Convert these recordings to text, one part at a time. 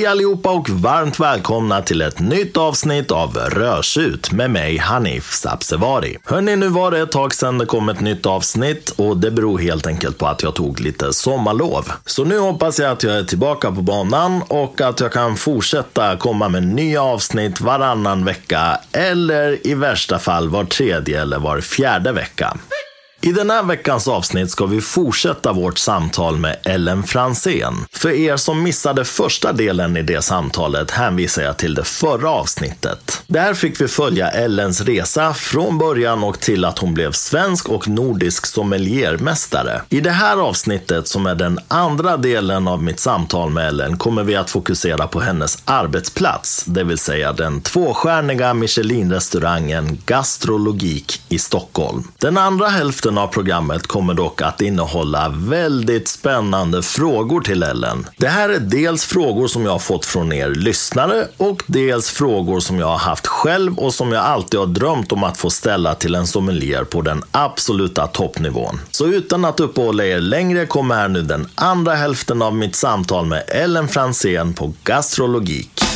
Hej allihopa och varmt välkomna till ett nytt avsnitt av Rörsut med mig Hanif Sabsevari. Hörni, nu var det ett tag sedan det kom ett nytt avsnitt och det beror helt enkelt på att jag tog lite sommarlov. Så nu hoppas jag att jag är tillbaka på banan och att jag kan fortsätta komma med nya avsnitt varannan vecka eller i värsta fall var tredje eller var fjärde vecka. I den här veckans avsnitt ska vi fortsätta vårt samtal med Ellen Fransén. För er som missade första delen i det samtalet hänvisar jag till det förra avsnittet. Där fick vi följa Ellens resa från början och till att hon blev svensk och nordisk sommeliermästare. I det här avsnittet, som är den andra delen av mitt samtal med Ellen, kommer vi att fokusera på hennes arbetsplats, det vill säga den tvåstjärniga Michelin-restaurangen Gastrologik i Stockholm. Den andra hälften av programmet kommer dock att innehålla väldigt spännande frågor till Ellen. Det här är dels frågor som jag har fått från er lyssnare och dels frågor som jag har haft själv och som jag alltid har drömt om att få ställa till en sommelier på den absoluta toppnivån. Så utan att uppehålla er längre kommer här nu den andra hälften av mitt samtal med Ellen Fransén på Gastrologik.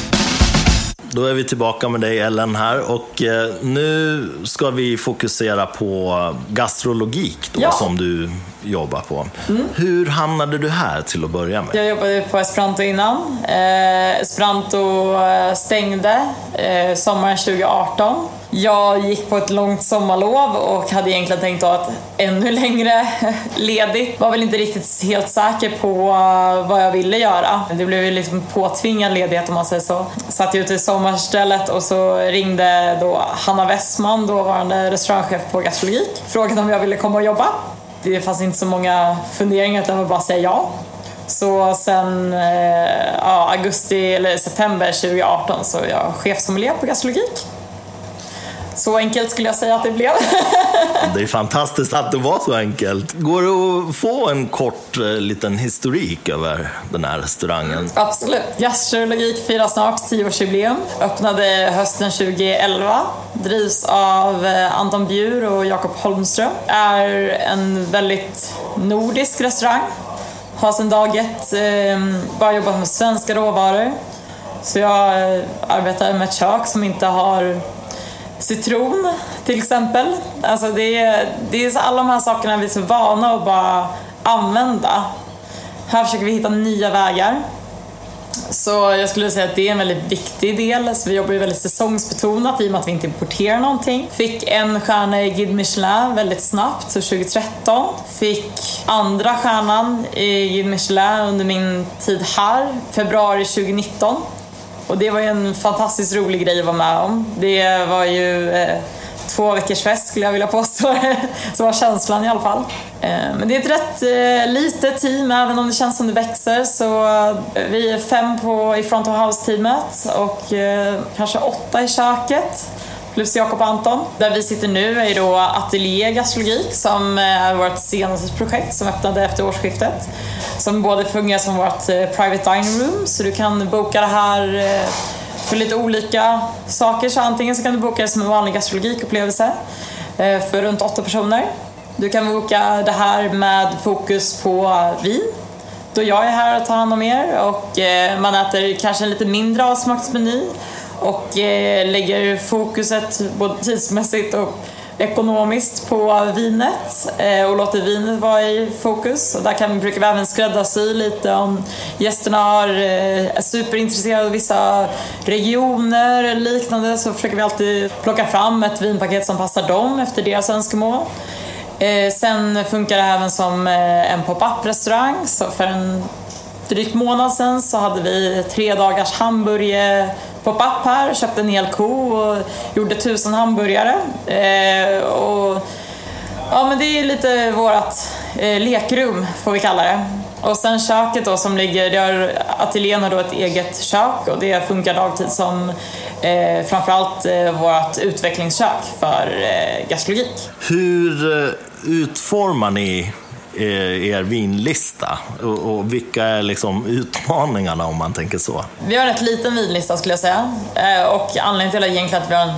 Då är vi tillbaka med dig Ellen här och eh, nu ska vi fokusera på gastrologik då, Ja. som du jobbar på. Hur hamnade du här till att börja med? Jag jobbade på Esperanto innan. Eh, Esperanto eh, stängde eh, sommaren 2018. Jag gick på ett långt sommarlov och hade egentligen tänkt ha ett ännu längre ledigt. Var väl inte riktigt helt säker på eh, vad jag ville göra. Det blev ju liksom påtvingad ledighet om man säger så. Satt ute i sommarstället och så ringde då Hanna Westman, dåvarande restaurangchef på gastrologik. Frågade om jag ville komma och jobba. Det fanns inte så många funderingar utan man bara säga ja. Så sen eh, ja, augusti eller september 2018 så är jag chefsommelier på gastrologik. Så enkelt skulle jag säga att det blev. Det är fantastiskt att det var så enkelt. Går det att få en kort eh, liten historik över den här restaurangen? Absolut. Gastrologik firar snart 10-årsjubileum. Öppnade hösten 2011. Drivs av eh, Anton Bjur och Jakob Holmström. Är en väldigt nordisk restaurang. Har sedan dag ett eh, bara jobbat med svenska råvaror. Så jag arbetar med ett kök som inte har citron till exempel. Alltså det är, det är så alla de här sakerna vi är så vana att bara använda. Här försöker vi hitta nya vägar. Så jag skulle säga att det är en väldigt viktig del. Så vi jobbar ju väldigt säsongsbetonat i och med att vi inte importerar någonting. Fick en stjärna i Guide Michelin väldigt snabbt, så 2013. Fick andra stjärnan i Guide Michelin under min tid här, februari 2019. Och det var ju en fantastiskt rolig grej att vara med om. Det var ju eh, två veckors fest skulle jag vilja påstå. Så var känslan i alla fall. Eh, men det är ett rätt eh, litet team, även om det känns som det växer. Så eh, vi är fem på, i front of house-teamet och eh, kanske åtta i köket. Plus Jakob och Anton. Där vi sitter nu är då Atelier Gastrologik som är vårt senaste projekt som öppnade efter årsskiftet. Som både fungerar som vårt eh, private dining room, så du kan boka det här eh, för lite olika saker. Så antingen så kan du boka det som en vanlig gastrologikupplevelse för runt åtta personer. Du kan boka det här med fokus på vin då jag är här och tar hand om er och man äter kanske en lite mindre avsmaksmeny och eh, lägger fokuset både tidsmässigt och ekonomiskt på vinet eh, och låter vinet vara i fokus. Och där kan, brukar vi även skräddarsy lite om gästerna eh, är superintresserade av vissa regioner eller liknande så försöker vi alltid plocka fram ett vinpaket som passar dem efter deras önskemål. Eh, sen funkar det även som eh, en pop-up restaurang. Så för en drygt månad sedan så hade vi tre dagars hamburgare pop-up här. Köpte en hel ko och gjorde tusen hamburgare. Eh, och, ja men det är lite vårt eh, lekrum får vi kalla det. Och sen köket då som ligger, det har, ateljén har då ett eget kök och det funkar dagtid som eh, framförallt eh, vårt utvecklingskök för eh, gastrologik. Hur eh, utformar ni Eh, er vinlista? Och, och vilka är liksom utmaningarna om man tänker så? Vi har en rätt liten vinlista skulle jag säga. Eh, och anledningen till det är egentligen att vi har en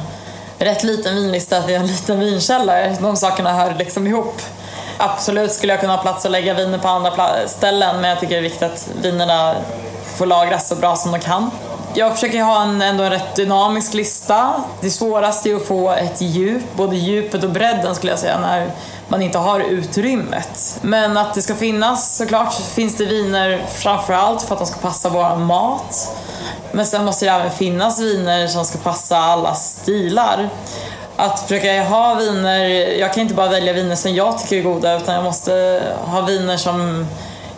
rätt liten vinlista, att vi har en liten vinkällare. De sakerna hör liksom ihop. Absolut skulle jag kunna ha plats att lägga viner på andra ställen men jag tycker det är viktigt att vinerna får lagras så bra som de kan. Jag försöker ha en, ändå en rätt dynamisk lista. Det svåraste är att få ett djup, både djupet och bredden skulle jag säga, när man inte har utrymmet. Men att det ska finnas, såklart finns det viner framförallt för att de ska passa vår mat. Men sen måste det även finnas viner som ska passa alla stilar. Att försöka ha viner, jag kan inte bara välja viner som jag tycker är goda utan jag måste ha viner som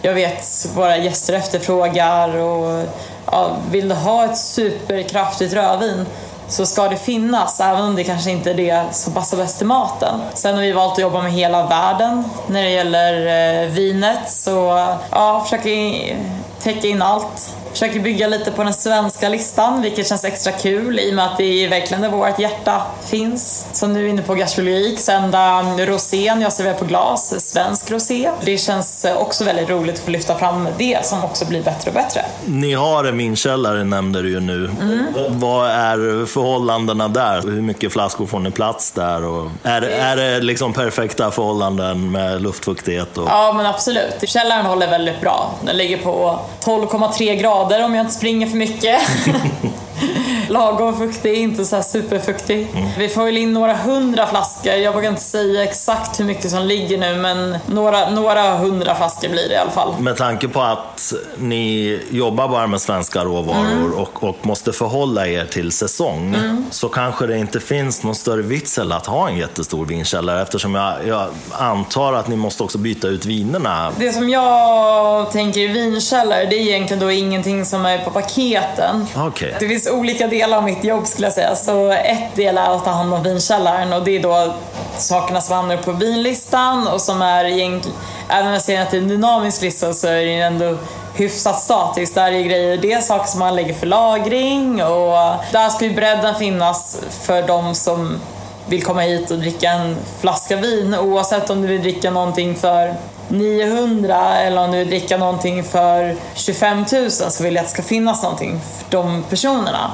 jag vet våra gäster efterfrågar och ja, vill du ha ett superkraftigt rödvin så ska det finnas, även om det kanske inte är det som passar bäst till maten. Sen har vi valt att jobba med hela världen när det gäller eh, vinet, så ja, försöker täcka in allt försöker bygga lite på den svenska listan, vilket känns extra kul i och med att det är verkligen där vårt hjärta finns. Så nu är inne på gastronomik, så enda rosén jag serverar på glas svensk rosé. Det känns också väldigt roligt att få lyfta fram det som också blir bättre och bättre. Ni har en vinkällare nämnde du ju nu. Mm. Vad är förhållandena där? Hur mycket flaskor får ni plats där? Och är, är det liksom perfekta förhållanden med luftfuktighet? Och... Ja, men absolut. Källaren håller väldigt bra. Den ligger på 12,3 grader skador om jag inte springer för mycket. Lagom fuktig, inte så superfuktig. Mm. Vi får väl in några hundra flaskor. Jag vågar inte säga exakt hur mycket som ligger nu, men några, några hundra flaskor blir det i alla fall. Med tanke på att ni jobbar bara med svenska råvaror mm. och, och, måste förhålla er till säsong, mm. så kanske det inte finns någon större vits att ha en jättestor vinkällare eftersom jag, jag antar att ni måste också byta ut vinerna. Det som jag tänker i vinkällare, det är egentligen då ingenting som är på paketen. Okay. Det finns olika delar av mitt jobb skulle jag säga. Så ett del är att ta hand om vinkällaren och det är då sakerna som hamnar på vinlistan och som är egentligen, även om jag säger att det är en dynamisk lista så är det ändå hyfsat statiskt. Där är grejer, det är saker som man lägger för lagring och där ska ju bredden finnas för de som vill komma hit och dricka en flaska vin oavsett om du vill dricka någonting för 900 eller om du vill dricka någonting för 25 000 så vill jag att det ska finnas någonting för de personerna.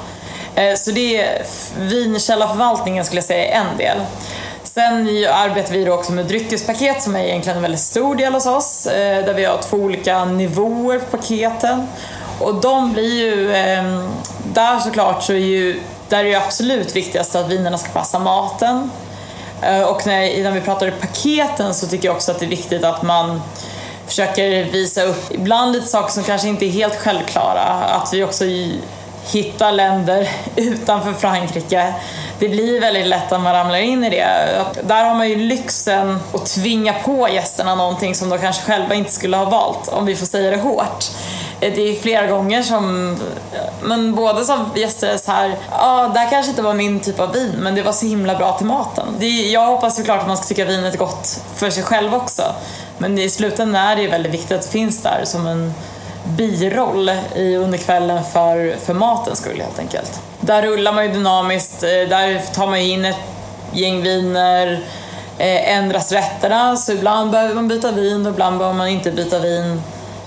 Eh, så det är vinkällarförvaltningen skulle jag säga är en del. Sen arbetar vi också med dryckespaket som är egentligen en väldigt stor del hos oss. Eh, där vi har två olika nivåer på paketen. Och de blir ju, ehm, där såklart så är ju, där är det absolut viktigast att vinerna ska passa maten. Eh, och när, när vi pratar i paketen så tycker jag också att det är viktigt att man försöker visa upp ibland lite saker som kanske inte är helt självklara. Att vi också hittar länder utanför Frankrike. Det blir väldigt lätt att man ramlar in i det. Där har man ju lyxen att tvinga på gästerna någonting som de kanske själva inte skulle ha valt, om vi får säga det hårt. Eh, det är flera gånger som, men både som gäster är så här, ja, det här kanske inte var min typ av vin, men det var så himla bra till maten. Det, jag hoppas såklart att man ska tycka vinet är gott för sig själv också. Men i slutändan är det väldigt viktigt att det finns där som en biroll i under kvällen för, för matens skull helt enkelt. Där rullar man ju dynamiskt, eh, där tar man in ett gäng viner, eh, ändras rätterna, så ibland behöver man byta vin och ibland behöver man inte byta vin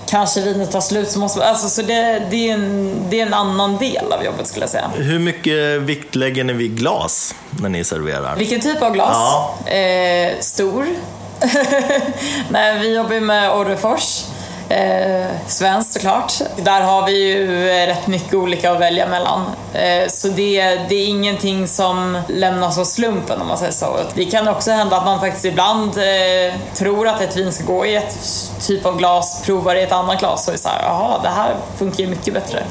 kanske vinet tar slut så måste man, alltså, så det, det, är en, det är en annan del av jobbet skulle jag säga. Hur mycket vikt lägger ni vid glas när ni serverar? Vilken typ av glas? Ja. Eh, stor. Nej, vi jobbar med Orrefors. Eh, svenskt såklart. Där har vi ju eh, rätt mycket olika att välja mellan. Eh, så det, det är ingenting som lämnas åt slumpen om man säger så. Det kan också hända att man faktiskt ibland eh, tror att ett vin ska gå i ett typ av glas, provar i ett annat glas och är såhär, jaha, det här funkar ju mycket bättre.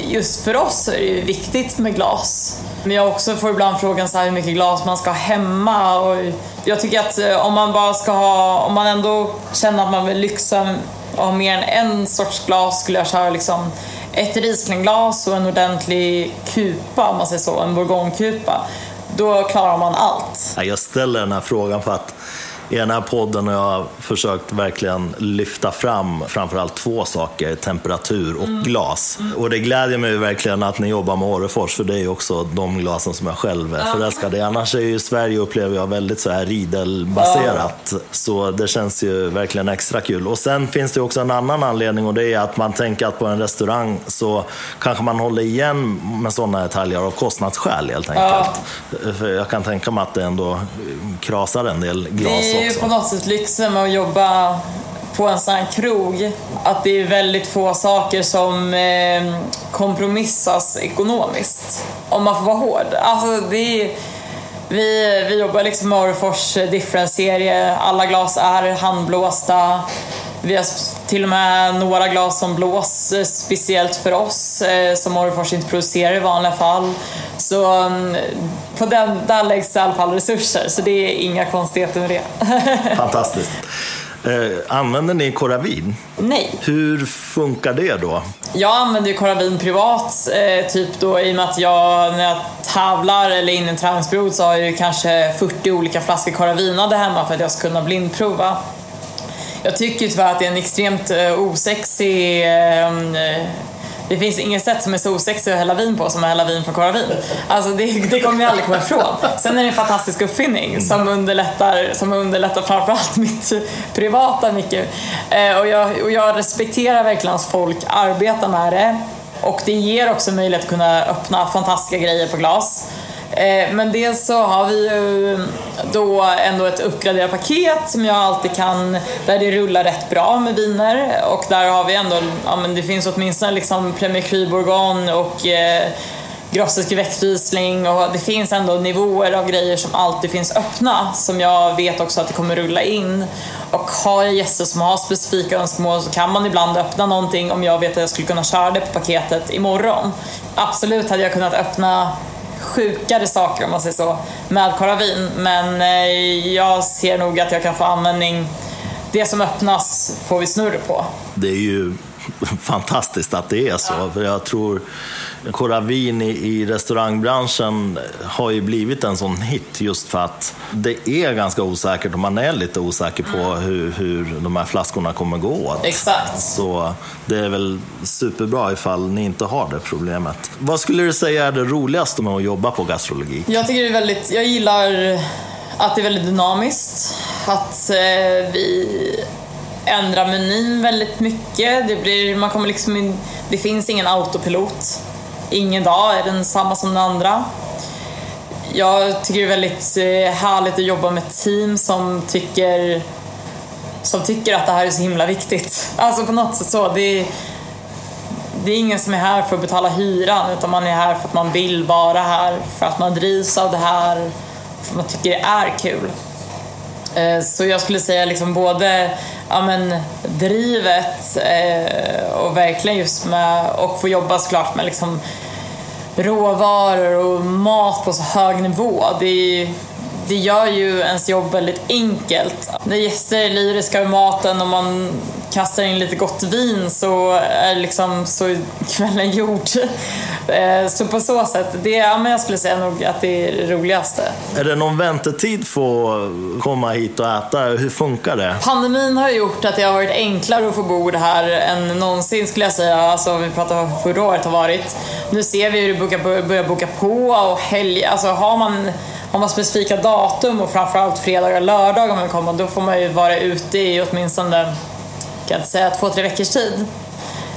Just för oss är det ju viktigt med glas. Men jag också får ibland frågan så här hur mycket glas man ska ha hemma. Och jag tycker att eh, om man bara ska ha, om man ändå känner att man vill lyxa och mer än en sorts glas skulle jag köra liksom ett rislingglas och en ordentlig kupa, om man säger så, en bourgognekupa. Då klarar man allt. Jag ställer den här frågan för att i den här podden har jag försökt verkligen lyfta fram framförallt två saker, temperatur och mm. glas. Mm. Och det glädjer mig verkligen att ni jobbar med Orrefors, för det är ju också de glasen som jag själv är förälskad i. Annars är ju Sverige, upplever jag, väldigt så här Riedel-baserat. Ja. Så det känns ju verkligen extra kul. Och sen finns det också en annan anledning och det är att man tänker att på en restaurang så kanske man håller igen med sådana detaljer av kostnadsskäl helt enkelt. Ja. För jag kan tänka mig att det ändå krasar en del glas är ju på något sätt lyxen med att jobba på en sån här krog att det är väldigt få saker som eh, kompromissas ekonomiskt. Om man får vara hård. Alltså det är, vi, vi jobbar liksom med Orrefors difference-serie. Alla glas är handblåsta. Vi har till och med några glas som blås speciellt för oss eh, som Orrefors inte producerar i vanliga fall. Så mm, på den, där läggs i alla fall resurser, så det är inga konstigheter med det. Fantastiskt. Eh, använder ni Coravin? Nej. Hur funkar det då? Jag använder ju Coravin privat, eh, typ då i och med att jag när jag tävlar eller in i en träningsperiod så har jag ju kanske 40 olika flaskor Coravinade hemma för att jag ska kunna blindprova. Jag tycker tyvärr att det är en extremt uh, osexig uh, det finns inget sätt som är så osexigt att hälla vin på som att hälla vin från Coravin. Alltså det, det kommer jag aldrig komma ifrån. Sen är det en fantastisk uppfinning som underlättar, som underlättar framförallt mitt privata mycket. Eh, och, jag, och jag respekterar verkligen att folk arbetar med det. Och det ger också möjlighet att kunna öppna fantastiska grejer på glas. Eh, men dels så har vi ju då ändå ett uppgraderat paket som jag alltid kan, där det rullar rätt bra med viner och där har vi ändå, ja men det finns åtminstone liksom Premier Cru Bourgogne och eh, Grosseske växtrisling och det finns ändå nivåer av grejer som alltid finns öppna som jag vet också att det kommer rulla in. Och har jag gäster som har specifika önskemål så kan man ibland öppna någonting om jag vet att jag skulle kunna köra det på paketet imorgon. Absolut hade jag kunnat öppna sjukare saker om man säger så med Coravin. Men eh, jag ser nog att jag kan få användning. Det som öppnas får vi snurr på. Det är ju fantastiskt att det är så. Ja. För jag tror Coravin i, i restaurangbranschen har ju blivit en sån hit just för att det är ganska osäkert och man är lite osäker på mm. hur, hur de här flaskorna kommer gå åt. Exakt. Så det är väl superbra ifall ni inte har det problemet. Vad skulle du säga är det roligaste med att jobba på gastrologi? Jag tycker det är väldigt, jag gillar att det är väldigt dynamiskt. Att eh, vi ändrar menyn väldigt mycket. Det, blir, man kommer liksom in, det finns ingen autopilot. Ingen dag är den samma som den andra. Jag tycker det är väldigt eh, härligt att jobba med team som tycker, som tycker att det här är så himla viktigt. Alltså på något sätt så. Det är, det är ingen som är här för att betala hyran utan man är här för att man vill vara här, för att man drivs av det här, för att man tycker det är kul. Eh, så jag skulle säga liksom både ja, men, drivet eh, och verkligen just med och få jobba såklart med liksom råvaror och mat på så hög nivå. Det, det gör ju ens jobb väldigt enkelt. När gäster är lyriska med maten och man kastar in lite gott vin så är liksom så kvällen gjord. Eh, så på så sätt, det, ja, men jag skulle säga nog att det är det roligaste. Är det någon väntetid för att komma hit och äta? Hur funkar det? Pandemin har gjort att det har varit enklare att få bord här än någonsin skulle jag säga. Alltså vi pratar om förra året har varit. Nu ser vi hur det börjar boka på och helg, alltså har man har man specifika datum och framförallt fredagar och lördagar om man kommer, då får man ju vara ute i åtminstone, kan jag säga, två, tre veckors tid.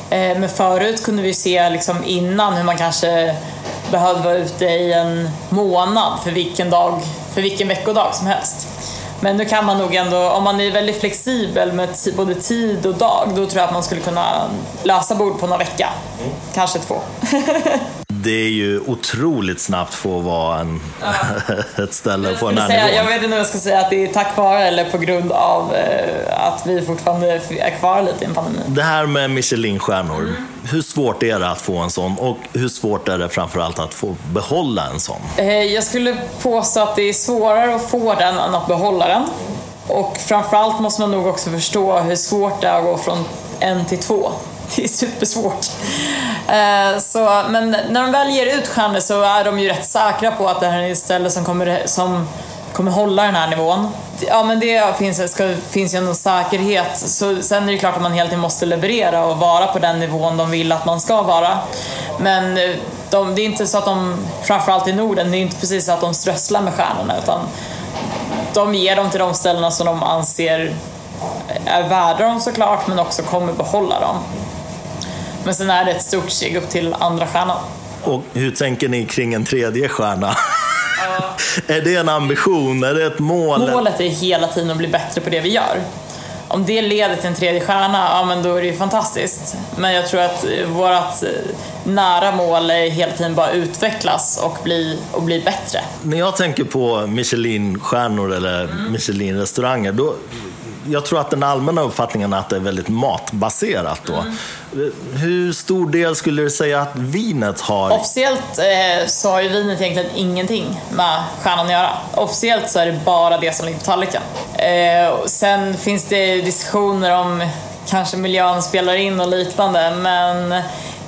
Eh, men förut kunde vi se liksom innan hur man kanske behövde vara ute i en månad för vilken dag, för vilken veckodag som helst. Men nu kan man nog ändå, om man är väldigt flexibel med både tid och dag, då tror jag att man skulle kunna lösa bord på några vecka. Mm. Kanske två. det är ju otroligt snabbt för att vara en, ja. ett ställe på den här säga, nivån. Jag vet inte om jag ska säga att det är tack vare eller på grund av eh, att vi fortfarande är kvar lite i en pandemi. Det här med Michelinstjärnor, mm. hur svårt är det att få en sån och hur svårt är det framförallt att få behålla en sån? Eh, jag skulle påstå att det är svårare att få den än att behålla den. Och framförallt måste man nog också förstå hur svårt det är att gå från en till två. Det är supersvårt. Eh, så, men när de väl ger ut stjärnor så är de ju rätt säkra på att det här är ett ställe som kommer, som kommer hålla den här nivån. Ja men det finns, ska, finns ju en säkerhet. Så, sen är det klart att man hela tiden måste leverera och vara på den nivån de vill att man ska vara. Men eh, de, det är inte så att de, framförallt i Norden, det är inte precis så att de strösslar med stjärnorna utan de ger dem till de ställena som de anser är värda dem såklart men också kommer behålla dem. Men sen är det ett stort steg upp till andra stjärnan. Och hur tänker ni kring en tredje stjärna? Är det en ambition? Är det ett mål? Målet är hela tiden att bli bättre på det vi gör. Om det leder till en tredje stjärna, ja men då är det ju fantastiskt. Men jag tror att vårt eh, nära mål är hela tiden bara utvecklas och bli, och bli bättre. När jag tänker på Michelin-stjärnor eller mm. Michelin-restauranger, då jag tror att den allmänna uppfattningen är att det är väldigt matbaserat. Då. Mm. Hur stor del skulle du säga att vinet har? Officiellt eh, så har ju vinet egentligen ingenting med stjärnan att göra. Officiellt så är det bara det som ligger på tallriken. Eh, sen finns det diskussioner om kanske miljön spelar in och liknande men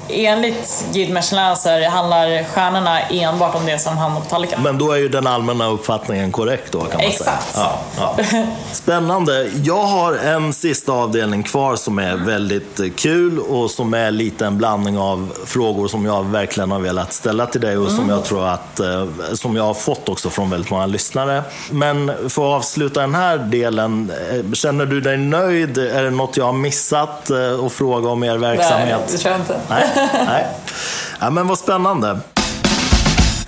enligt Guide Michelin så handlar stjärnorna enbart om det som hamnar på tallriken. Men då är ju den allmänna uppfattningen korrekt då kan man Exakt. säga. Ja, ja. Spännande. Jag har en sista avdelning kvar som är väldigt kul och som är lite en blandning av frågor som jag verkligen har velat ställa till dig och mm. som jag tror att eh, som jag har fått också från väldigt många lyssnare. Men för att avsluta den här delen, eh, känner du dig nöjd? Är det något jag har missat att eh, fråga om er verksamhet? Nej, det tror jag inte. Nej. Nej. Ja, men vad spännande.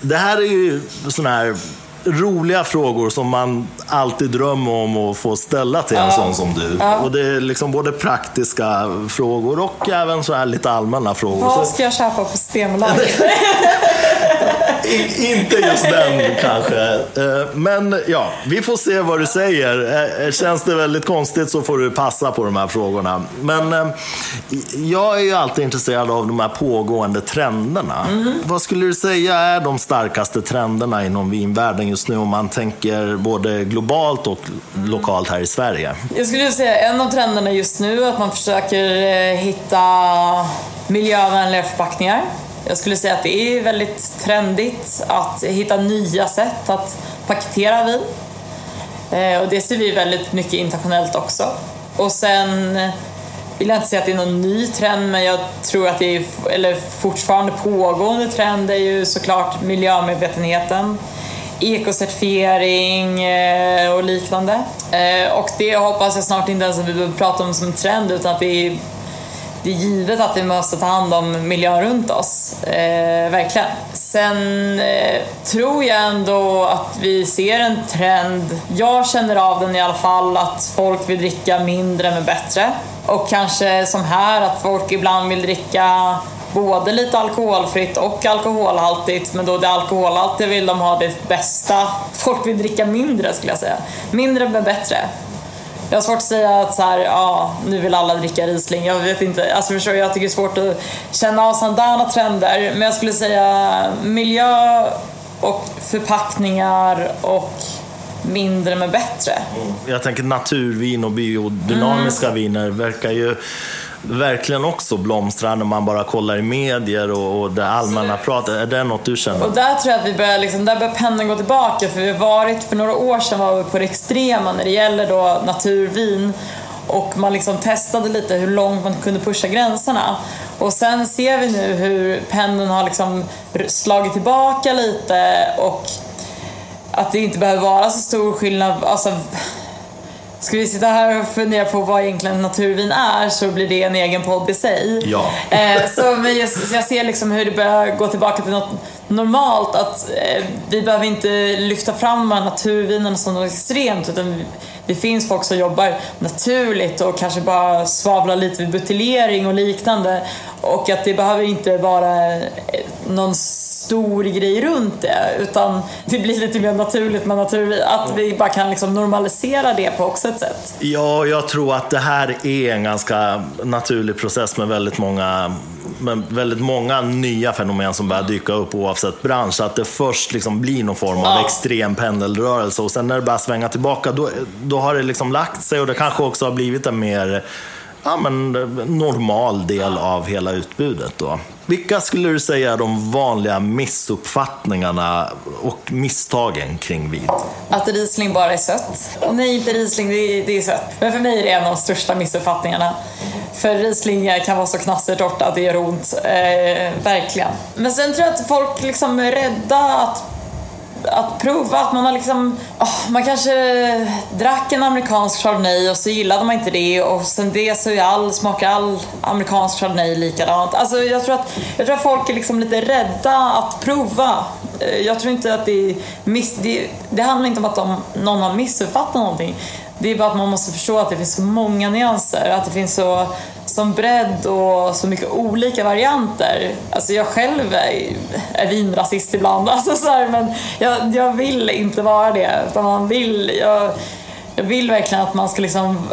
Det här är ju sådana här roliga frågor som man alltid drömmer om att få ställa till en ja. sån som du. Ja. Och det är liksom både praktiska frågor och även så här lite allmänna frågor. Vad ska jag köpa på Systembolaget? inte just den kanske. Eh, men ja, vi får se vad du säger. Eh, känns det väldigt konstigt så får du passa på de här frågorna. Men eh, jag är ju alltid intresserad av de här pågående trenderna. Mm. Vad skulle du säga är de starkaste trenderna inom vinvärlden just nu om man tänker både globalt och lokalt här i Sverige? Jag skulle säga en av trenderna just nu är att man försöker hitta miljövänliga förpackningar. Jag skulle säga att det är väldigt trendigt att hitta nya sätt att paketera vin. Eh, och det ser vi väldigt mycket internationellt också. Och sen vill jag inte säga att det är någon ny trend, men jag tror att det är, eller fortfarande pågående trend är ju såklart miljömedvetenheten, ekocertifiering eh, och liknande. Eh, och det hoppas jag snart inte ens att vi behöver prata om som en trend, utan att det är det är givet att vi måste ta hand om miljön runt oss. Eh, verkligen. Sen eh, tror jag ändå att vi ser en trend, jag känner av den i alla fall, att folk vill dricka mindre men bättre. Och kanske som här, att folk ibland vill dricka både lite alkoholfritt och alkoholhaltigt, men då det alkoholhaltiga vill de ha det bästa. Folk vill dricka mindre skulle jag säga. Mindre men bättre. Jag har svårt att säga att så här, ja, nu vill alla dricka Riesling. Jag vet inte, alltså förstår jag tycker det är svårt att känna av sådana trender. Men jag skulle säga miljö och förpackningar och mindre med bättre. Jag tänker naturvin och biodynamiska mm. viner verkar ju verkligen också blomstrar när man bara kollar i medier och, och det allmänna pratet. Är det något du känner? Och där tror jag att vi börjar, liksom, där börjar pendeln gå tillbaka för vi har varit, för några år sedan var vi på det extrema när det gäller då naturvin och man liksom testade lite hur långt man kunde pusha gränserna. Och sen ser vi nu hur pendeln har liksom slagit tillbaka lite och att det inte behöver vara så stor skillnad. Alltså, Ska vi sitta här och fundera på vad egentligen naturvin är så blir det en egen podd i sig. Ja. Eh, så, men jag, så jag ser liksom hur det börjar gå tillbaka till något normalt. Att eh, vi behöver inte lyfta fram naturvinen som något extremt utan vi, det finns folk som jobbar naturligt och kanske bara svavlar lite vid buteljering och liknande. Och att det behöver inte vara eh, någon stor grej runt det utan det blir lite mer naturligt med naturvin. Att vi bara kan liksom normalisera det på också ett sätt. Ja, jag tror att det här är en ganska naturlig process med väldigt många med väldigt många nya fenomen som börjar dyka upp oavsett bransch. Att det först liksom blir någon form av extrem pendelrörelse och sen när det börjar svänga tillbaka då, då har det liksom lagt sig och det kanske också har blivit en mer ja, men, normal del av hela utbudet. Då. Vilka skulle du säga är de vanliga missuppfattningarna och misstagen kring vin? Att Riesling bara är sött. Nej, inte Riesling, det är, det är sött. Men för mig är det en av de största missuppfattningarna. För Riesling kan vara så knastertorrt att det gör ont. Eh, verkligen. Men sen tror jag att folk liksom är rädda att att prova. Att man har liksom, oh, man kanske drack en amerikansk chardonnay och så gillade man inte det och sen det så är all, smakar all amerikansk chardonnay likadant. Alltså jag tror att, jag tror att folk är liksom lite rädda att prova. Eh, jag tror inte att det är miss, det, det handlar inte om att de, någon har missuppfattat någonting. Det är bara att man måste förstå att det finns så många nyanser, att det finns så som bredd och så mycket olika varianter. Alltså jag själv är, är vinrasist ibland, alltså så här, men jag, jag vill inte vara det. Utan man vill, jag, jag vill verkligen att man ska liksom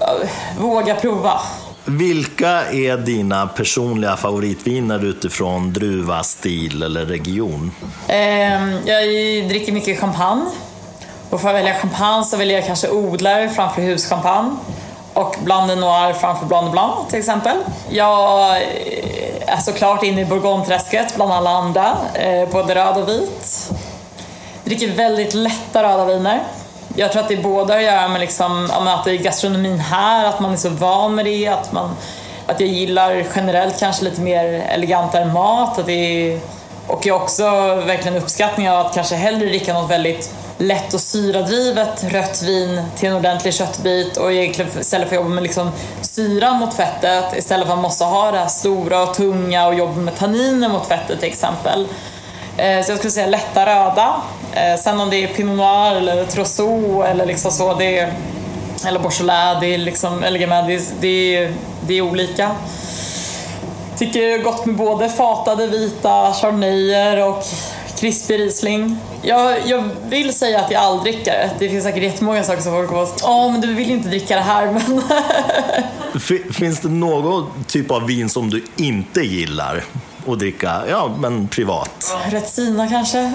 våga prova. Vilka är dina personliga favoritviner utifrån druva, stil eller region? Eh, jag dricker mycket champagne. Och för att välja champagne så väljer jag kanske odlare framför huschampagne. Och Blanc de Noir framför Blanc de Blanc till exempel. Jag är såklart inne i Bourgogne-träsket bland alla andra, eh, både röd och vit. Dricker väldigt lätta röda viner. Jag tror att det både har att göra med liksom, att det är gastronomin här, att man är så van med det, att, man, att jag gillar generellt kanske lite mer elegantare mat. Att det är, och jag också verkligen uppskattning av att kanske hellre dricka något väldigt lätt och syradrivet rött vin till en ordentlig köttbit och egentligen istället för att jobba med liksom syra mot fettet istället för att man måste ha det här stora och tunga och jobba med tanniner mot fettet till exempel. Eh, så jag skulle säga lätta röda. Eh, sen om det är Pinot Noir eller Trousseau eller liksom så, det är, eller Beaujolais, det är liksom, eller Gamay, det, det, är, det är olika. Tycker det är gott med både fatade vita chardonnayer och krispig Riesling. Jag, jag vill säga att jag är alldrickare. Det finns säkert jättemånga saker som folk kommer att ja men du vill inte dricka det här men... Finns det någon typ av vin som du inte gillar? att dricka, ja men privat. Retsina kanske.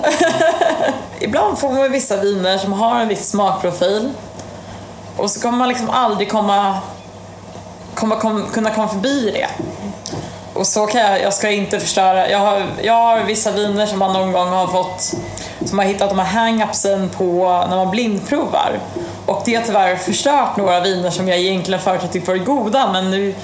Ibland får man vissa viner som har en viss smakprofil. Och så kommer man liksom aldrig komma, komma kom, kunna komma förbi det. Och så kan jag, jag ska inte förstöra. Jag har, jag har vissa viner som man någon gång har fått, som har hittat de här hang-upsen på när man blindprovar. Och det har tyvärr förstört några viner som jag egentligen förut tyckte var goda men nu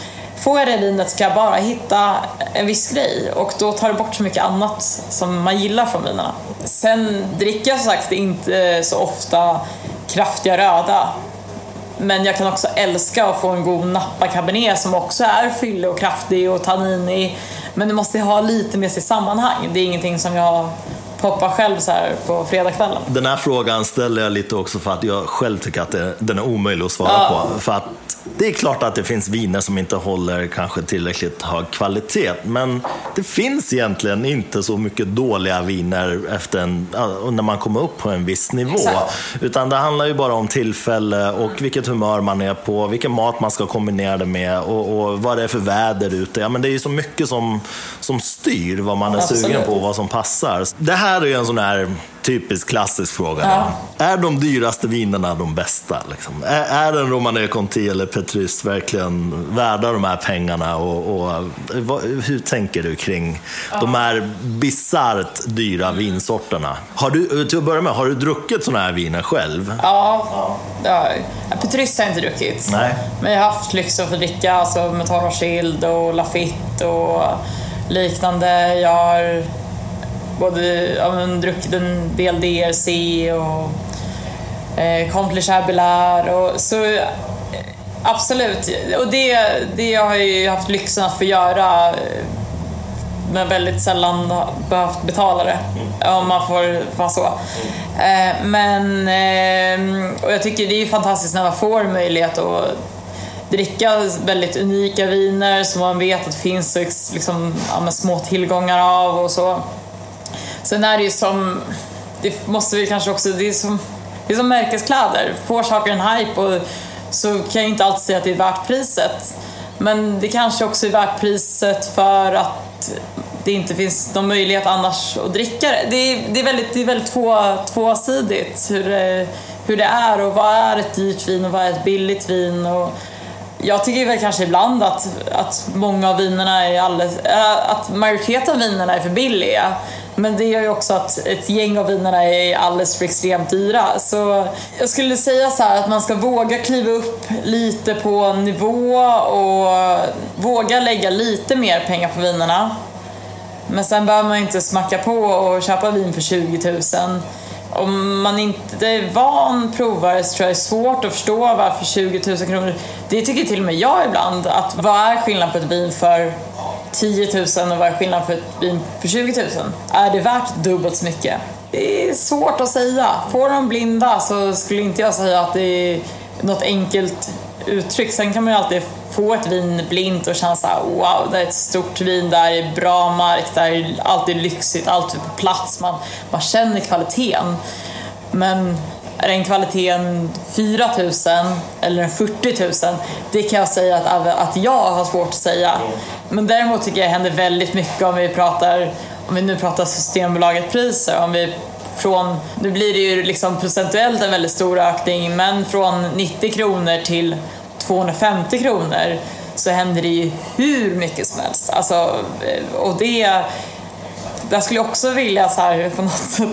Får jag det vinet ska jag bara hitta en viss grej och då tar det bort så mycket annat som man gillar från vinerna. Sen dricker jag som sagt inte så ofta kraftiga röda. Men jag kan också älska att få en god Napa Cabernet som också är fyllig och kraftig och tanninig. Men det måste ha lite med sitt sammanhang. Det är ingenting som jag poppar själv så här på fredagskvällen. Den här frågan ställer jag lite också för att jag själv tycker att den är omöjlig att svara ja. på. För att det är klart att det finns viner som inte håller kanske tillräckligt hög kvalitet, men det finns egentligen inte så mycket dåliga viner efter en, när man kommer upp på en viss nivå. Exakt. Utan det handlar ju bara om tillfälle och vilket humör man är på, vilken mat man ska kombinera det med och, och vad det är för väder ute. Ja, men det är ju så mycket som, som styr vad man är Absolut. sugen på och vad som passar. Det här är ju en sån här typisk klassisk fråga. Ja. Är de dyraste vinerna de bästa? Liksom? Är, är en Romanée Conti eller Petrus verkligen värda de här pengarna? Och, och vad, hur tänker du kring ja. de här bisarrt dyra vinsorterna? Har du, till att börja med, har du druckit sådana här viner själv? Ja, ja. Petrus har jag inte druckit. Nej. Men jag har haft lyxen att få dricka alltså, Metal och Lafitte och liknande. Jag har både ja, men, druckit en del DRC och eh, Compte Chabelaire och så eh, absolut. Och det, det har jag ju haft lyxen att få göra eh, men väldigt sällan behövt betala det, om man får vara så. Eh, men, och jag tycker det är fantastiskt när man får möjlighet att dricka väldigt unika viner som man vet att det finns liksom, ja, små tillgångar av och så. Sen är det ju som, det måste vi kanske också, det är som, det är som märkeskläder. Får saker en hype och så kan jag inte alltid säga att det är värt priset. Men det kanske också är värt priset för att det inte finns någon möjlighet annars att dricka det. Det är, det är väldigt, det är väldigt två, tvåsidigt hur det, hur det är och vad är ett dyrt vin och vad är ett billigt vin. Och jag tycker väl kanske ibland att, att många av vinerna är alldeles, eh, att majoriteten av vinerna är för billiga. Men det gör ju också att ett gäng av vinerna är alldeles för extremt dyra. Så jag skulle säga så att man ska våga kliva upp lite på nivå och våga lägga lite mer pengar på vinerna. Men sen behöver man inte smacka på och köpa vin för 20 000. Om man inte är van provare så tror jag det är svårt att förstå varför 20 000 kronor, det tycker till och med jag ibland, att vad är skillnaden på ett vin för 10 000 och vad är skillnaden för ett vin för 20 000? Är det värt dubbelt så mycket? Det är svårt att säga. Får de blinda så skulle inte jag säga att det är något enkelt uttryck. Sen kan man ju alltid få ett vin blint och känna såhär wow, det är ett stort vin, där är bra mark, där är är lyxigt, allt är på plats, man, man känner kvaliteten. Men är den kvaliteten 4 000 eller 40 000? Det kan jag säga att, att jag har svårt att säga. Men däremot tycker jag det händer väldigt mycket om vi pratar om vi nu pratar Systembolaget priser, om vi från, nu blir det ju liksom procentuellt en väldigt stor ökning, men från 90 kronor till 250 kronor så händer det ju hur mycket som helst. Alltså, och det, där skulle jag också vilja så här, på något sätt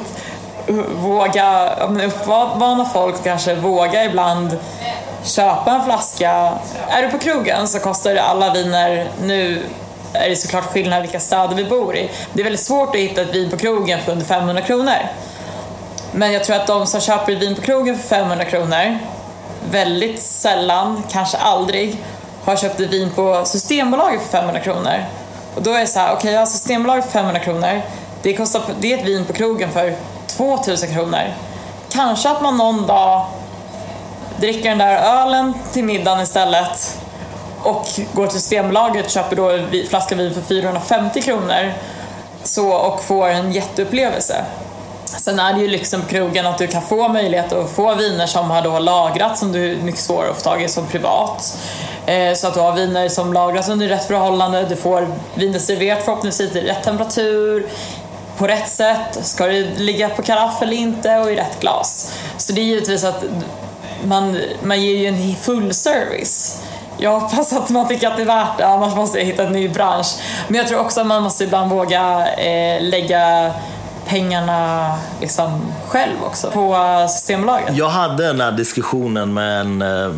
våga uppmana folk kanske våga ibland köpa en flaska. Är du på krogen så kostar det alla viner nu är det såklart skillnad vilka städer vi bor i. Det är väldigt svårt att hitta ett vin på krogen för under 500 kronor. Men jag tror att de som köper vin på krogen för 500 kronor väldigt sällan, kanske aldrig, har köpt ett vin på Systembolaget för 500 kronor. Och då är det så här, okej okay, jag har Systembolaget för 500 kronor. Det, kostar, det är ett vin på krogen för 2000 kronor. Kanske att man någon dag dricker den där ölen till middagen istället och går till Systembolaget och köper då en flaska vin för 450 kronor så, och får en jätteupplevelse. Sen är det ju lyxen på krogen att du kan få möjlighet att få viner som har då lagrats som du är mycket svårare att få tag i som privat. Eh, så att du har viner som lagras under rätt förhållande, du får vinet serverat förhoppningsvis i rätt temperatur, på rätt sätt, ska det ligga på karaff eller inte och i rätt glas. Så det är givetvis att man, man ger ju en full service. Jag hoppas att man tycker att det är värt det, annars måste jag hitta en ny bransch. Men jag tror också att man måste ibland våga eh, lägga pengarna liksom själv också på eh, Systembolaget. Jag hade den här diskussionen med en eh,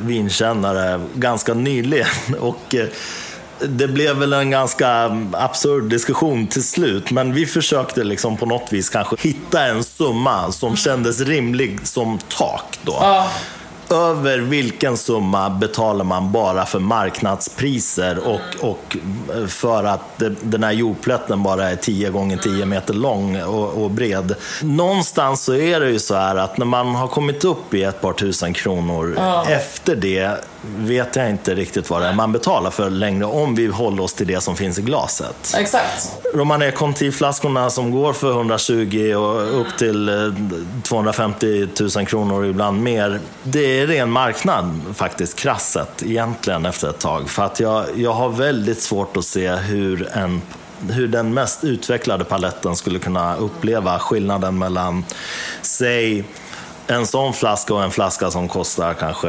vinkännare ganska nyligen. Och, eh, det blev väl en ganska absurd diskussion till slut, men vi försökte liksom på något vis kanske hitta en summa som kändes rimlig som tak. Då. Ja över vilken summa betalar man bara för marknadspriser och, och för att den här jordplätten bara är 10 gånger 10 meter lång och, och, bred. Någonstans så är det ju så här att när man har kommit upp i ett par tusen kronor, ja. efter det vet jag inte riktigt vad det är man betalar för längre om vi håller oss till det som finns i glaset. Exakt. Romané Conti-flaskorna som går för 120 och upp till 250 eh, 000 kronor och ibland mer. Det är ren marknad faktiskt, krasset egentligen efter ett tag. För att jag, jag har väldigt svårt att se hur en hur den mest utvecklade paletten skulle kunna uppleva skillnaden mellan, säg, en sån flaska och en flaska som kostar kanske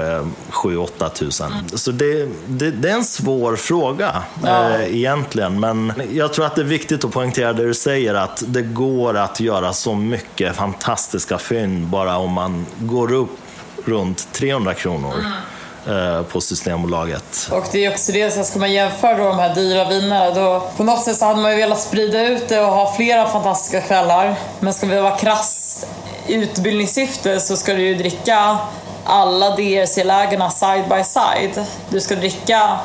7-8 tusen. Mm. Så det, det, det, är en svår fråga ja. eh, egentligen. Men jag tror att det är viktigt att poängtera det du säger att det går att göra så mycket fantastiska fynd bara om man går upp runt 300 kronor. Mm på Systembolaget. Och det är också det, så ska man jämföra då de här dyra vinerna, då på något sätt så hade man ju velat sprida ut det och ha flera fantastiska kvällar. Men ska vi vara krass utbildningssyfte så ska du ju dricka alla DRC-lägena side by side. Du ska dricka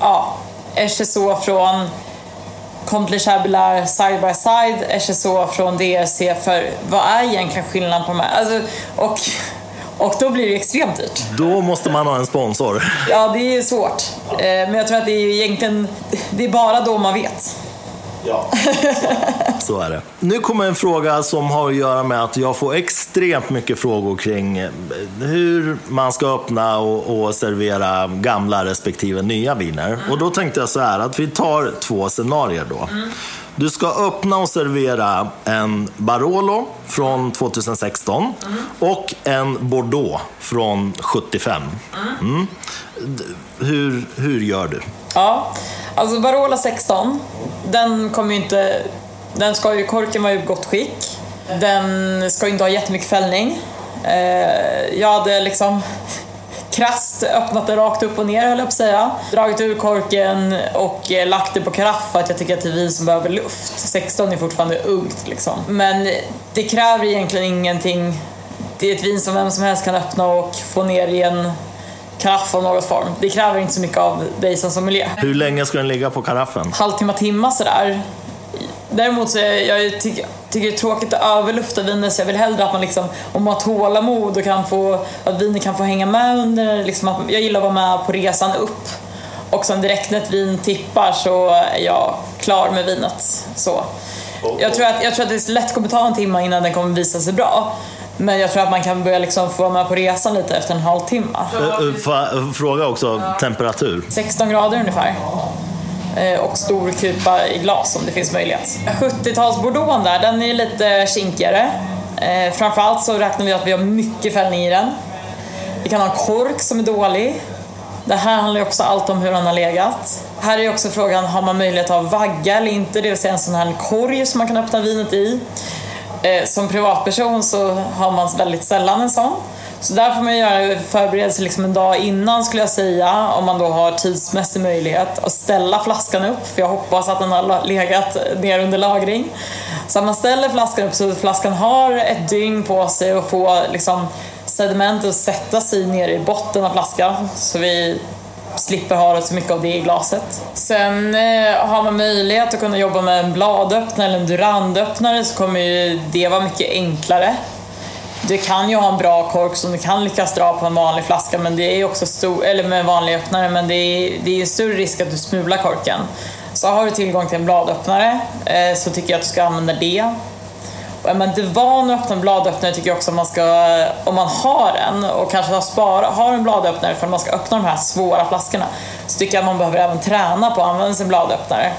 ja, HSO från Chabelaire side by side, HSO från DRC för vad är egentligen skillnaden på de här? Alltså, och, och då blir det extremt dyrt. Då måste man ha en sponsor. Ja, det är svårt. Eh, men jag tror att det är egentligen, det är bara då man vet. Ja, så är det. Nu kommer en fråga som har att göra med att jag får extremt mycket frågor kring eh, hur man ska öppna och, och servera gamla respektive nya viner. Mm. Och då tänkte jag så här att vi tar två scenarier då. Mm. Du ska öppna och servera en Barolo från 2016 mm. och en Bordeaux från 75. Mm. Hur, hur gör du? Ja, alltså Barolo 16, den kommer ju inte... Den ska ju, korken vara i gott skick. Den ska ju inte ha jättemycket fällning. Eh, jag hade liksom krasst öppnat det rakt upp och ner höll jag på att säga. Dragit ur korken och eh, lagt det på karaff för att jag tycker att det är vin som behöver luft. 16 är fortfarande ungt liksom. Men det kräver egentligen ingenting. Det är ett vin som vem som helst kan öppna och få ner i en karaff av någon form. Det kräver inte så mycket av dig som sommelier. Hur länge ska den ligga på karaffen? Halvtimme, timma sådär. Däremot så jag, jag tycker, tycker det är tråkigt att överlufta viner så jag vill hellre att man liksom, om man har tålamod och kan få, att viner kan få hänga med under, liksom att, jag gillar att vara med på resan upp. Och sen direkt när ett vin tippar så är jag klar med vinet. Så. Jag tror, att, jag tror att det lätt kommer ta en timme innan den kommer visa sig bra. Men jag tror att man kan börja liksom få vara med på resan lite efter en halvtimme. Får jag fråga också temperatur? 16 grader ungefär. Eh, och stor kupa i glas om det finns möjlighet. 70-talsbordeauxen där, den är lite kinkigare. Eh, framförallt så räknar vi att vi har mycket fällning i den. Vi kan ha en kork som är dålig. Det här handlar ju också allt om hur den har legat. Här är också frågan, har man möjlighet att ha vagga eller inte? Det vill säga en sån här korg som man kan öppna vinet i. Eh, som privatperson så har man väldigt sällan en sån. Så där får man göra förberedelser liksom en dag innan skulle jag säga, om man då har tidsmässig möjlighet att ställa flaskan upp, för jag hoppas att den har legat ner under lagring. Så att man ställer flaskan upp så att flaskan har ett dygn på sig att få liksom, sedimentet att sätta sig ner i botten av flaskan så vi slipper ha så mycket av det i glaset. Sen eh, har man möjlighet att kunna jobba med en bladöppnare eller en durandöppnare så kommer ju det vara mycket enklare. Du kan ju ha en bra kork som du kan lyckas dra på en vanlig flaska men det är också stor, eller med en vanlig öppnare men det är, det är en större risk att du smular korken. Så har du tillgång till en bladöppnare eh, så tycker jag att du ska använda det. Är man inte van att öppna en bladöppnare tycker jag också att man ska, om man har en och kanske har, spara, har en bladöppnare för att man ska öppna de här svåra flaskorna, så tycker jag att man behöver även träna på att använda sin bladöppnare.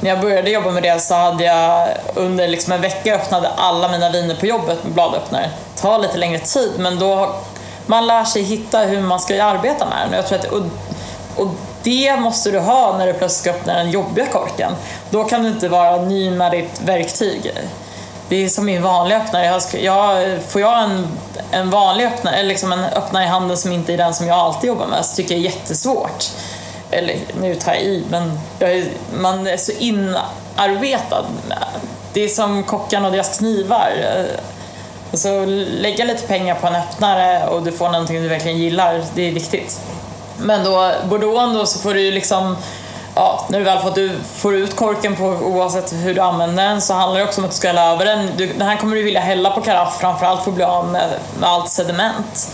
När jag började jobba med det så hade jag under liksom en vecka öppnade alla mina viner på jobbet med bladöppnare. Det tar lite längre tid men då man lär sig hitta hur man ska arbeta med den. Jag tror att, och, och det måste du ha när du plötsligt ska öppna den jobbiga korken. Då kan du inte vara ny med ditt verktyg. Det är som min vanliga öppnare. Jag, jag, får jag en, en vanlig öppnare, eller liksom en öppnare i handen som inte är den som jag alltid jobbar med så tycker jag det är jättesvårt. Eller nu tar jag i, men jag, man är så inarbetad. Det är som kockarna och deras knivar. Alltså lägga lite pengar på en öppnare och du får någonting du verkligen gillar, det är viktigt. Men då, bordeauxen då så får du ju liksom ja, när du väl fått du får ut korken på oavsett hur du använder den så handlar det också om att du ska hälla över den. Du, den här kommer du vilja hälla på karaff framförallt för att bli av med, med allt sediment.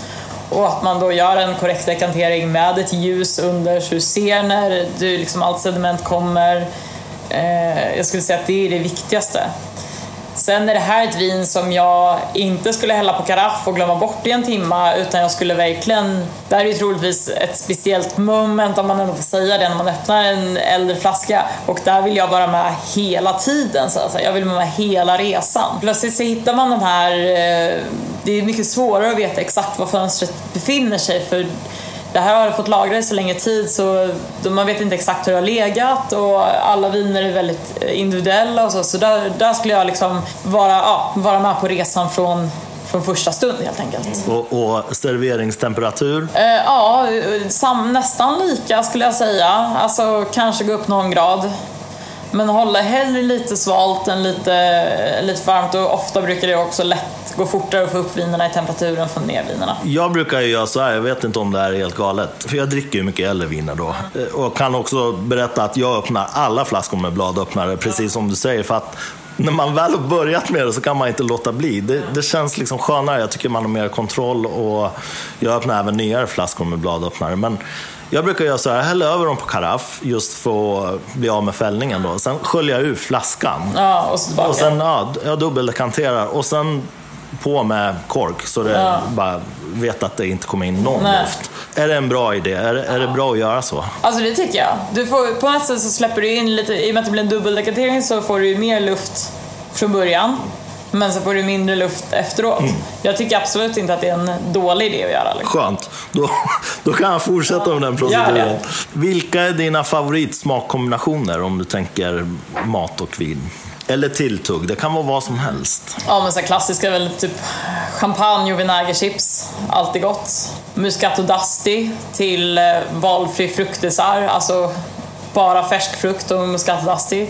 Och att man då gör en korrekt dekantering med ett ljus under så du ser när du, liksom allt sediment kommer. Eh, jag skulle säga att det är det viktigaste. Sen är det här ett vin som jag inte skulle hälla på karaff och glömma bort i en timma utan jag skulle verkligen, det här är ju troligtvis ett speciellt moment om man ändå får säga det när man öppnar en äldre flaska och där vill jag vara med hela tiden så att säga. Jag vill vara med hela resan. Plötsligt så hittar man de här, eh, det är mycket svårare att veta exakt var fönstret befinner sig för det här har fått lagra i så länge tid så man vet inte exakt hur det har legat och alla viner är väldigt individuella och så. Så där, där skulle jag liksom vara, ja, vara med på resan från från första stund helt enkelt. Och, och serveringstemperatur? Eh, ja, sam, nästan lika skulle jag säga. Alltså kanske gå upp någon grad. Men hålla hellre lite svalt än lite, lite varmt och ofta brukar det också lätt gå fortare att få upp vinerna i temperaturen och få ner vinerna. Jag brukar ju göra så här, jag vet inte om det här är helt galet, för jag dricker ju mycket äldre viner då. Mm. och kan också berätta att jag öppnar alla flaskor med bladöppnare, precis som du säger. För att när man väl har börjat med det så kan man inte låta bli. Det, det, känns liksom skönare, jag tycker man har mer kontroll och jag öppnar även nyare flaskor med bladöppnare. Men jag brukar göra så här, jag häller över dem på karaff just för att bli av med fällningen då. Sen sköljer jag ur flaskan. Ja, och, så och sen ja, jag dubbeldekanterar och sen på med kork så det ja. bara vet att det inte kommer in någon Nej. luft. Är det en bra idé? Är, det, är det bra att göra så? Alltså det tycker jag. Du får, på något sätt så släpper du in lite, i och med att det blir en dubbeldekantering så får du mer luft från början. Men så får du mindre luft efteråt. Mm. Jag tycker absolut inte att det är en dålig idé att göra. Liksom. Skönt. Då, då kan jag fortsätta med den proceduren. Vilka är dina favoritsmakkombinationer om du tänker mat och vin? Eller tilltugg, det kan vara vad som helst. Ja, men så klassiska är väl typ champagne och vinägerchips. Alltid gott. Muscato d'Asti till eh, valfri fruktdessert, alltså bara färsk frukt och muscato d'Asti.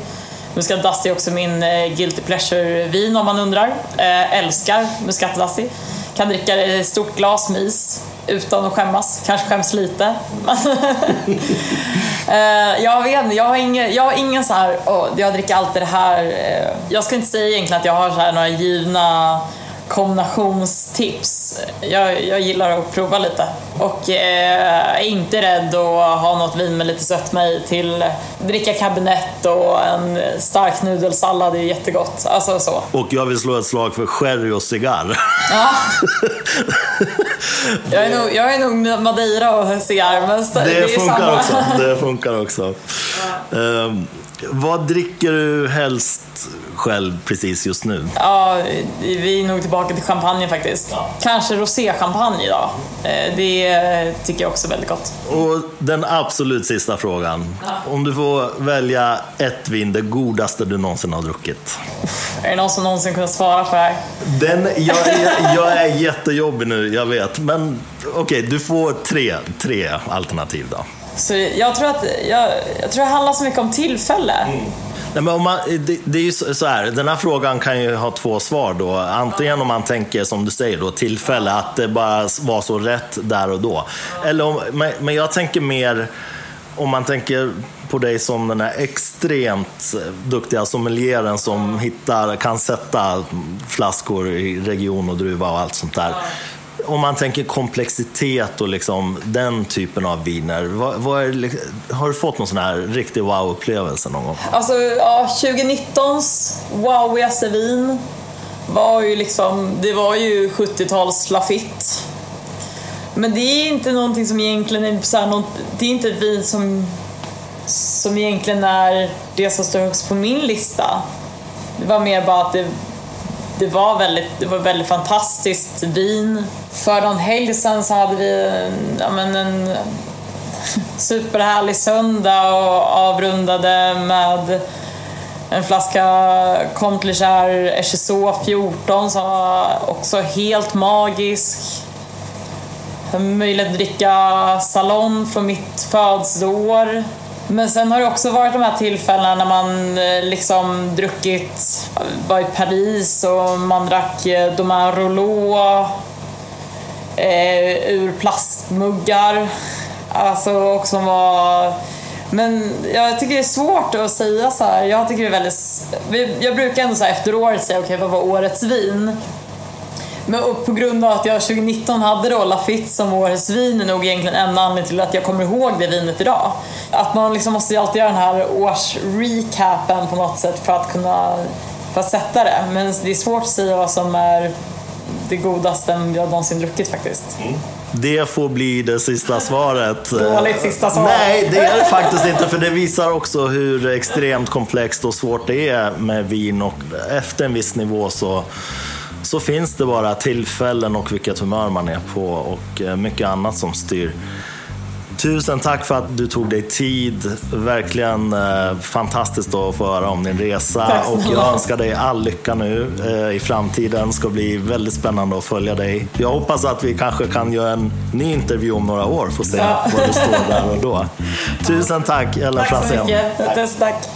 Muscat är också min eh, guilty pleasure-vin om man undrar. Eh, älskar Muscat d'Asti. Kan dricka eh, det i stort glas med is utan att skämmas. Kanske skäms lite. Eh, jag vet inte, jag har ingen, jag har ingen så här, oh, jag dricker alltid det här. Jag ska inte säga egentligen att jag har så här några givna kombinationstips. Jag, jag gillar att prova lite och eh, är inte rädd att ha något vin med lite sötma i till dricka kabinett och en stark nudelsallad är jättegott. Alltså så. Och jag vill slå ett slag för sherry och cigarr. Ja. jag, är nog, jag är nog Madeira och cigarr, men det, det, funkar samma. också. Det funkar också. Ja. Um, vad dricker du helst själv precis just nu? Ja, vi är nog tillbaka till champagne faktiskt. Ja. Kanske roséchampagne idag. Eh, det tycker jag också är väldigt gott. Och den absolut sista frågan. Ja. Om du får välja ett vin, det godaste du någonsin har druckit. Är det någon som någonsin kunnat svara på det här? Den, jag, jag, jag är jättejobbig nu, jag vet. Men okej, okay, du får tre, tre alternativ då. Så jag tror att jag, jag tror det handlar så mycket om tillfälle. Mm. Nej, men om man, det, det, är ju så här, den här frågan kan ju ha två svar då. Antingen om man tänker, som du säger, då, tillfälle, att det bara var så rätt där och då. Eller om, men, men jag tänker mer om man tänker på dig som den här extremt duktiga sommelieren som hittar, kan sätta flaskor i region och druva och allt sånt där om man tänker komplexitet och liksom den typen av viner, vad, vad är, har du fått någon sån här riktig wow-upplevelse någon gång? Alltså, ja, 2019s wowigaste vin var ju liksom, det var ju 70-tals Lafitte. Men det är inte någonting som egentligen är så här, det är inte ett vin som, som egentligen är det som står högst på min lista. Det var mer bara att det det var väldigt, det var väldigt fantastiskt vin. För någon helg sedan så hade vi en, ja, men en superhärlig söndag och avrundade med en flaska Comte Leger HSO 14 som var också helt magisk. Möjlighet att dricka Salon från mitt födelseår. Men sen har det också varit de här tillfällena när man eh, liksom druckit, var i Paris och man drack eh, Domain Rouleau eh, ur plastmuggar. Alltså, och som var... Men jag tycker det är svårt att säga så här. Jag tycker det är väldigt... Jag brukar ändå så efter året säga okej, okay, vad var årets vin? Men på grund av att jag 2019 hade då Lafitte som årets vin är nog egentligen en anledning till att jag kommer ihåg det vinet idag. Att man liksom måste ju alltid göra den här årsrecapen på något sätt för att kunna för att sätta det. Men det är svårt att säga vad som är det godaste jag någonsin druckit faktiskt. Mm. Det får bli det sista svaret. Dåligt sista svar. Nej, det är det faktiskt inte. För det visar också hur extremt komplext och svårt det är med vin. Och efter en viss nivå så så finns det bara tillfällen och vilket humör man är på och eh, mycket annat som styr. Tusen tack för att du tog dig tid. Verkligen eh, fantastiskt att få höra om din resa. Och jag önskar dig all lycka nu eh, i framtiden. Det ska bli väldigt spännande att följa dig. Jag hoppas att vi kanske kan göra en ny intervju om några år. Få se ja. var du står där och då. Tusen tack Ellen. Tack så mycket. Tusen tack.